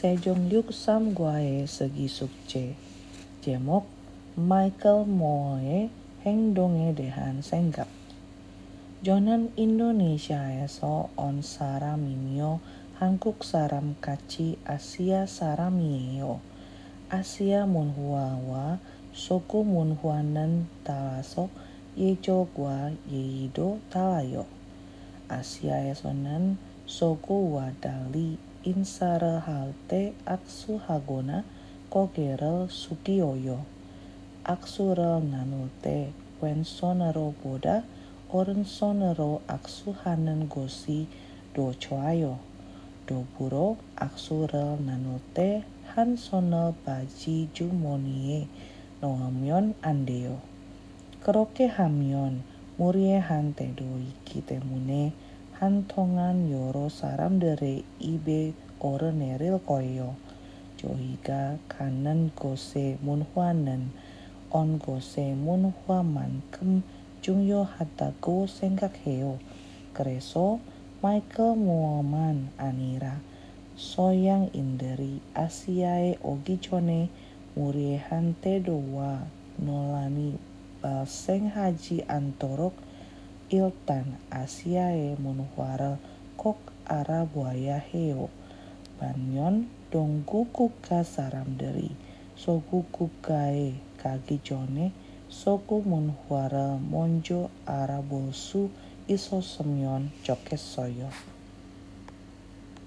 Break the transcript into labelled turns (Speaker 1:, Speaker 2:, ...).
Speaker 1: Sejong Sam Guae Segi Sukce Jemok Michael Moe Hengdonge Dehan Senggap. Jonan Indonesia eso on saraminyo Hangkuk saram kaci Asia saramieo Asia munhuawa Soku munhuanan talaso Yejo gua yeido talayo. Asia esonan Soku wadali insara halte aksu hagona kogerel sukioyo. Aksurel nanulte wen sonero boda oren sonero aksu hanen gosi do choayo. Do buro aksurel nanulte han sonel baji jumonie no hamyon andeo. Keroke hamyon murie hante do iki temune hantongan yoro saram dere ibe ore neril koyo. Johiga kanan gose munhuanen on gose munhua mankem jungyo hatago senggak heo. Kreso Michael Muaman Anira soyang inderi asiae ogichone murie hante doa nolani balseng haji antorok iltan asiae munhuara kok ara buaya heo. Banyon dong gugu ka saram deri. So gugu kae kagi jone soku munhuara monjo ara bolsu iso semyon jokes soyo.